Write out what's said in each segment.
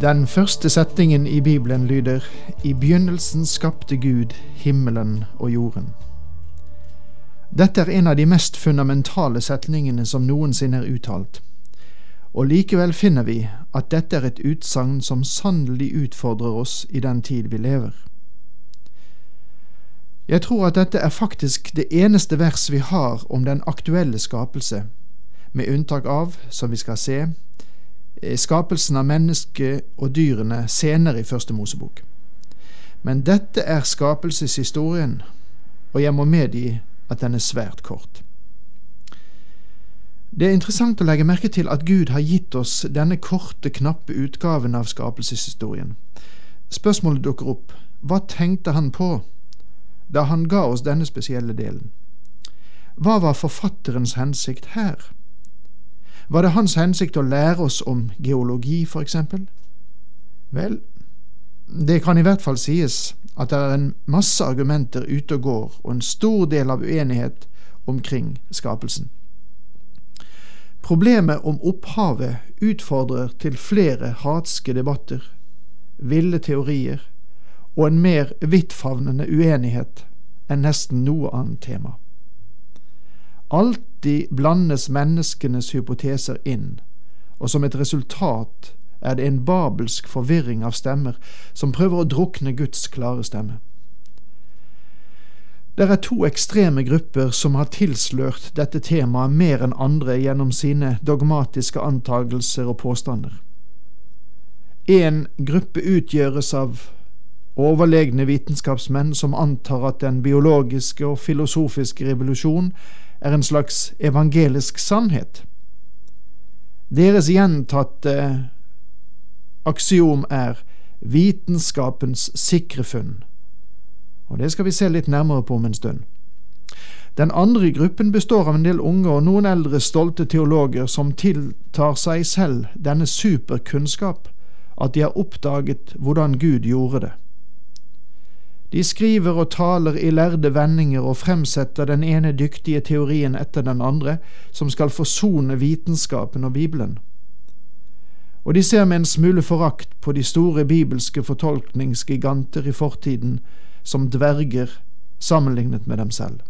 Den første setningen i Bibelen lyder I begynnelsen skapte Gud himmelen og jorden. Dette er en av de mest fundamentale setningene som noensinne er uttalt, og likevel finner vi at dette er et utsagn som sannelig utfordrer oss i den tid vi lever. Jeg tror at dette er faktisk det eneste vers vi har om den aktuelle skapelse, med unntak av, som vi skal se, skapelsen av mennesket og dyrene senere i Første Mosebok. Men dette er skapelseshistorien, og jeg må medgi at den er svært kort. Det er interessant å legge merke til at Gud har gitt oss denne korte, knappe utgaven av skapelseshistorien. Spørsmålet dukker opp hva tenkte han på da han ga oss denne spesielle delen? Hva var forfatterens hensikt her? Var det hans hensikt å lære oss om geologi, for eksempel? Vel, det kan i hvert fall sies at det er en masse argumenter ute og går, og en stor del av uenighet omkring skapelsen. Problemet om opphavet utfordrer til flere hatske debatter, ville teorier og en mer vidtfavnende uenighet enn nesten noe annet tema. Alltid blandes menneskenes hypoteser inn, og som et resultat er det en babelsk forvirring av stemmer som prøver å drukne Guds klare stemme. Det er to ekstreme grupper som har tilslørt dette temaet mer enn andre gjennom sine dogmatiske antagelser og påstander. En gruppe utgjøres av overlegne vitenskapsmenn som antar at den biologiske og filosofiske revolusjon er en slags evangelisk sannhet. Deres gjentatte aksiom er vitenskapens sikre funn, og det skal vi se litt nærmere på om en stund. Den andre gruppen består av en del unge og noen eldre stolte teologer som tiltar seg selv denne superkunnskap, at de har oppdaget hvordan Gud gjorde det. De skriver og taler i lærde vendinger og fremsetter den ene dyktige teorien etter den andre, som skal forsone vitenskapen og Bibelen. Og de ser med en smule forakt på de store bibelske fortolkningsgiganter i fortiden som dverger sammenlignet med dem selv.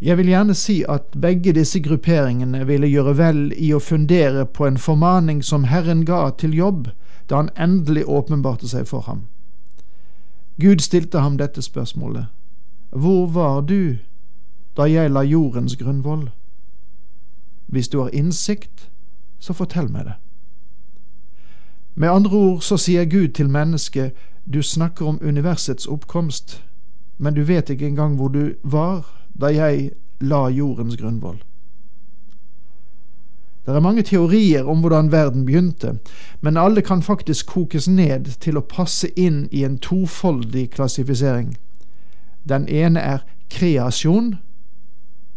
Jeg vil gjerne si at begge disse grupperingene ville gjøre vel i å fundere på en formaning som Herren ga til jobb da han endelig åpenbarte seg for ham. Gud stilte ham dette spørsmålet. Hvor var du da jeg la jordens grunnvoll? Hvis du har innsikt, så fortell meg det. Med andre ord så sier Gud til mennesket, du snakker om universets oppkomst, men du vet ikke engang hvor du var da jeg la jordens grunnvoll. Det er mange teorier om hvordan verden begynte, men alle kan faktisk kokes ned til å passe inn i en tofoldig klassifisering. Den ene er kreasjon,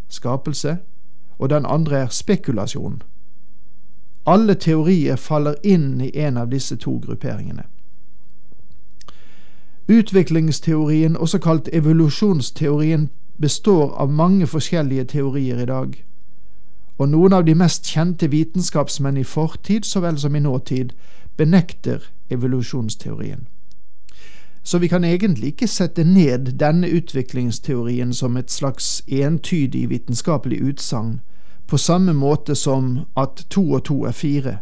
skapelse, og den andre er spekulasjon. Alle teorier faller inn i en av disse to grupperingene. Utviklingsteorien, også kalt evolusjonsteorien, består av mange forskjellige teorier i dag og noen av de mest kjente vitenskapsmenn i fortid så vel som i nåtid benekter evolusjonsteorien. Så vi kan egentlig ikke sette ned denne utviklingsteorien som et slags entydig vitenskapelig utsagn, på samme måte som at to og to er fire.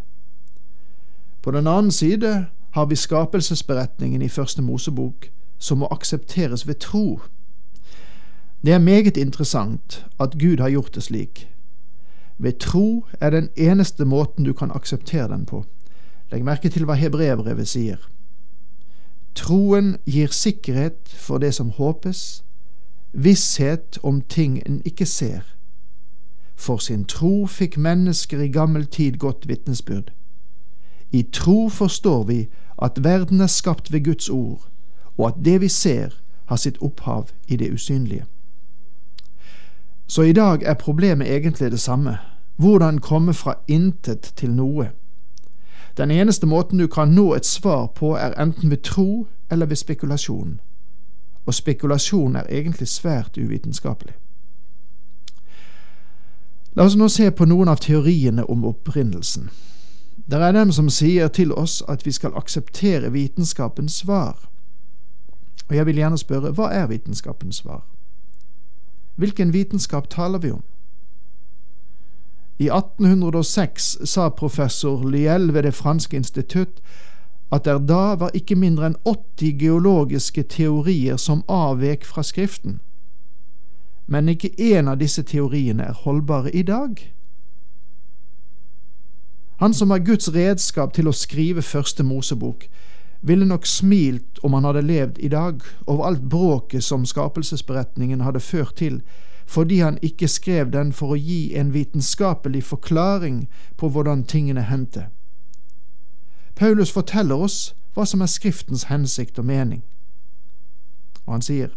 På den annen side har vi skapelsesberetningen i Første Mosebok, som må aksepteres ved tro. Det er meget interessant at Gud har gjort det slik, ved tro er den eneste måten du kan akseptere den på. Legg merke til hva hebreerbrevet sier. Troen gir sikkerhet for det som håpes, visshet om ting en ikke ser. For sin tro fikk mennesker i gammel tid godt vitnesbyrd. I tro forstår vi at verden er skapt ved Guds ord, og at det vi ser, har sitt opphav i det usynlige. Så i dag er problemet egentlig det samme, hvordan komme fra intet til noe. Den eneste måten du kan nå et svar på, er enten ved tro eller ved spekulasjon, og spekulasjon er egentlig svært uvitenskapelig. La oss nå se på noen av teoriene om opprinnelsen. Det er dem som sier til oss at vi skal akseptere vitenskapens svar. Og jeg vil gjerne spørre, hva er vitenskapens svar? Hvilken vitenskap taler vi om? I 1806 sa professor Liel ved Det franske institutt at der da var ikke mindre enn 80 geologiske teorier som avvek fra Skriften. Men ikke én av disse teoriene er holdbare i dag. Han som var Guds redskap til å skrive Første Mosebok, ville nok smilt om han hadde levd i dag over alt bråket som skapelsesberetningen hadde ført til, fordi han ikke skrev den for å gi en vitenskapelig forklaring på hvordan tingene hendte. Paulus forteller oss hva som er Skriftens hensikt og mening. Og han sier,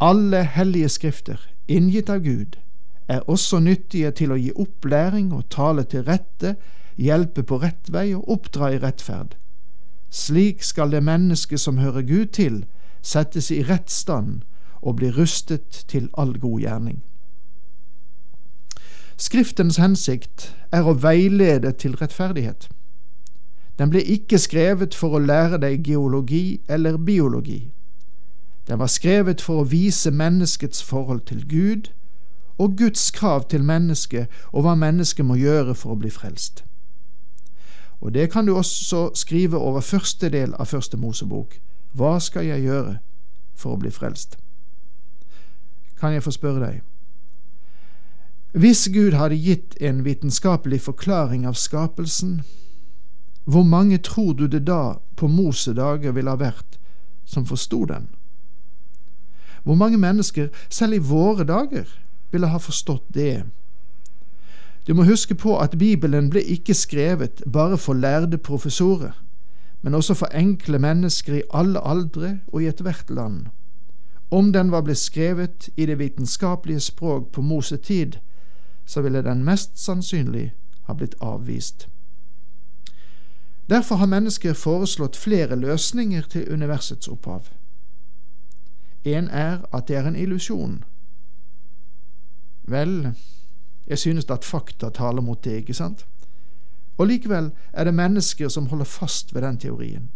Alle hellige skrifter, inngitt av Gud, er også nyttige til å gi opplæring og tale til rette, hjelpe på rett vei og oppdra i rettferd. Slik skal det mennesket som hører Gud til, settes i rett stand og bli rustet til all god gjerning. Skriftens hensikt er å veilede til rettferdighet. Den ble ikke skrevet for å lære deg geologi eller biologi. Den var skrevet for å vise menneskets forhold til Gud og Guds krav til mennesket og hva mennesket må gjøre for å bli frelst. Og det kan du også skrive over første del av Første Mosebok. Hva skal jeg gjøre for å bli frelst? Kan jeg få spørre deg? Hvis Gud hadde gitt en vitenskapelig forklaring av skapelsen, hvor mange tror du det da på Mosedager ville ha vært som forsto den? Hvor mange mennesker, selv i våre dager, ville ha forstått det? Du må huske på at Bibelen ble ikke skrevet bare for lærde professorer, men også for enkle mennesker i alle aldre og i ethvert land. Om den var blitt skrevet i det vitenskapelige språk på Mosetid, så ville den mest sannsynlig ha blitt avvist. Derfor har mennesker foreslått flere løsninger til universets opphav. En er at det er en illusjon. Vel, jeg synes at fakta taler mot det, ikke sant? Og likevel er det mennesker som holder fast ved den teorien.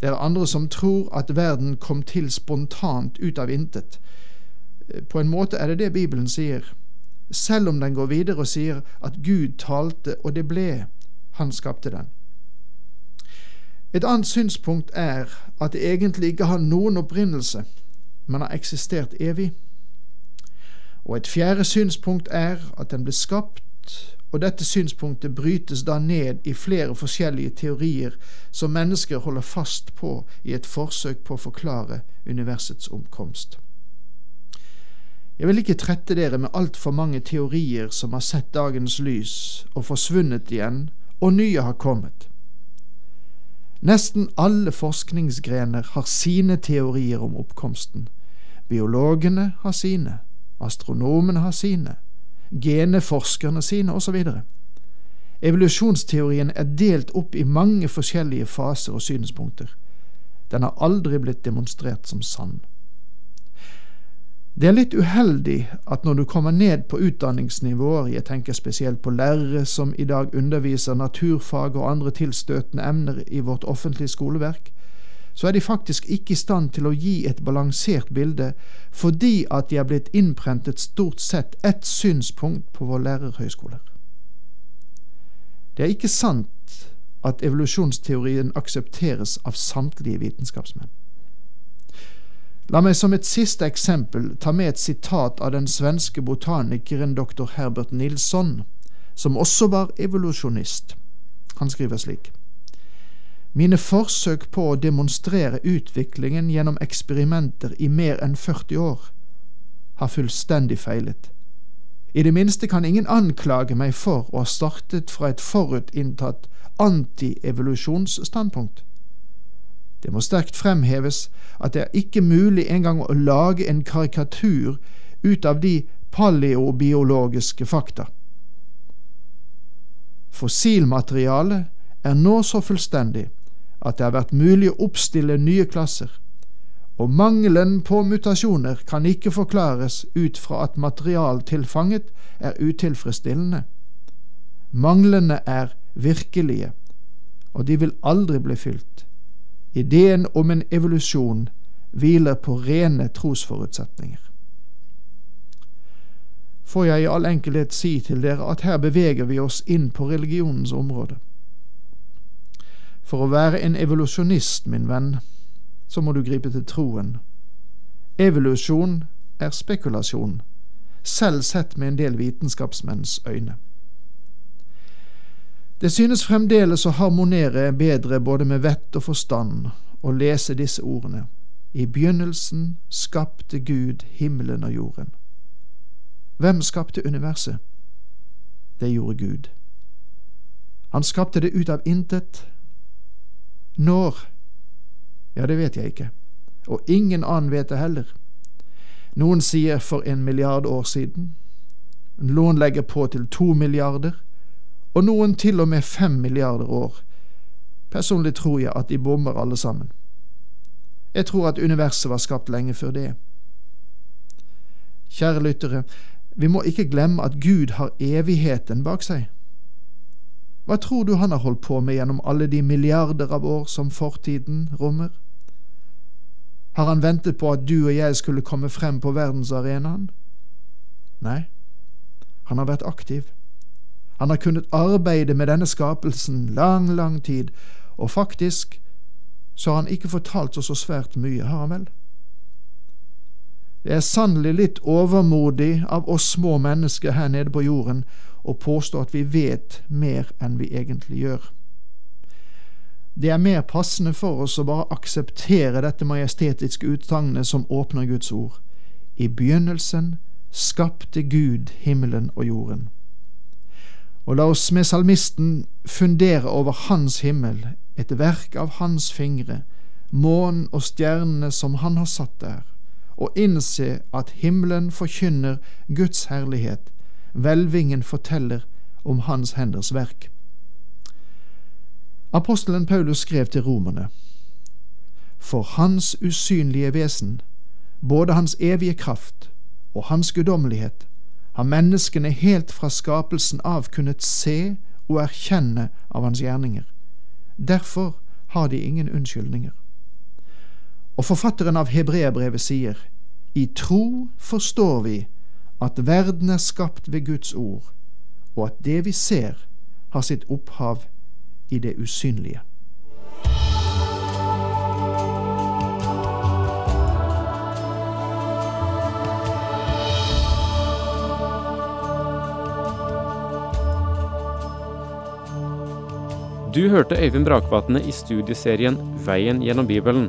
Det er andre som tror at verden kom til spontant ut av intet. På en måte er det det Bibelen sier, selv om den går videre og sier at Gud talte, og det ble, han skapte den. Et annet synspunkt er at det egentlig ikke har noen opprinnelse, men har eksistert evig. Og et fjerde synspunkt er at den ble skapt, og dette synspunktet brytes da ned i flere forskjellige teorier som mennesker holder fast på i et forsøk på å forklare universets omkomst. Jeg vil ikke trette dere med altfor mange teorier som har sett dagens lys og forsvunnet igjen, og nye har kommet. Nesten alle forskningsgrener har sine teorier om oppkomsten. Biologene har sine, astronomene har sine, geneforskerne sine, osv. Evolusjonsteorien er delt opp i mange forskjellige faser og synspunkter. Den har aldri blitt demonstrert som sann. Det er litt uheldig at når du kommer ned på utdanningsnivåer, jeg tenker spesielt på lærere som i dag underviser naturfag og andre tilstøtende emner i vårt offentlige skoleverk, så er de faktisk ikke i stand til å gi et balansert bilde fordi at de er blitt innprentet stort sett ett synspunkt på våre lærerhøyskoler. Det er ikke sant at evolusjonsteorien aksepteres av samtlige vitenskapsmenn. La meg som et siste eksempel ta med et sitat av den svenske botanikeren dr. Herbert Nilsson, som også var evolusjonist. Han skriver slik. Mine forsøk på å demonstrere utviklingen gjennom eksperimenter i mer enn 40 år har fullstendig feilet. I det minste kan ingen anklage meg for å ha startet fra et forutinntatt antievolusjonsstandpunkt. Det må sterkt fremheves at det er ikke mulig engang å lage en karikatur ut av de paleobiologiske fakta. Fossilmaterialet er nå så fullstendig at det har vært mulig å oppstille nye klasser, og mangelen på mutasjoner kan ikke forklares ut fra at materialtilfanget er utilfredsstillende. Manglene er virkelige, og de vil aldri bli fylt. Ideen om en evolusjon hviler på rene trosforutsetninger. Får jeg i all enkelhet si til dere at her beveger vi oss inn på religionens område. For å være en evolusjonist, min venn, så må du gripe til troen. Evolusjon er spekulasjon, selv sett med en del vitenskapsmenns øyne. Det synes fremdeles å harmonere bedre både med vett og forstand å lese disse ordene. I begynnelsen skapte Gud himmelen og jorden. Hvem skapte universet? Det gjorde Gud. Han skapte det ut av intet. Når? Ja, det vet jeg ikke, og ingen annen vet det heller. Noen sier for en milliard år siden, noen legger på til to milliarder, og noen til og med fem milliarder år. Personlig tror jeg at de bommer alle sammen. Jeg tror at universet var skapt lenge før det. Kjære lyttere, vi må ikke glemme at Gud har evigheten bak seg. Hva tror du han har holdt på med gjennom alle de milliarder av år som fortiden rommer? Har han ventet på at du og jeg skulle komme frem på verdensarenaen? Nei, han har vært aktiv. Han har kunnet arbeide med denne skapelsen lang, lang tid, og faktisk så har han ikke fortalt oss så svært mye, har han vel? Det er sannelig litt overmodig av oss små mennesker her nede på jorden å påstå at vi vet mer enn vi egentlig gjør. Det er mer passende for oss å bare akseptere dette majestetiske utsagnet som åpner Guds ord. I begynnelsen skapte Gud himmelen og jorden. Og la oss med salmisten fundere over Hans himmel, et verk av Hans fingre, månen og stjernene som Han har satt der og innse at himmelen forkynner Guds herlighet, hvelvingen forteller om Hans henders verk. Apostelen Paulus skrev til romerne, For Hans usynlige vesen, både Hans evige kraft og Hans guddommelighet, har menneskene helt fra skapelsen av kunnet se og erkjenne av Hans gjerninger. Derfor har de ingen unnskyldninger. Og forfatteren av Hebreabrevet sier, I tro forstår vi at verden er skapt ved Guds ord, og at det vi ser, har sitt opphav i det usynlige. Du hørte Øyvind Brakvatne i studieserien Veien gjennom Bibelen.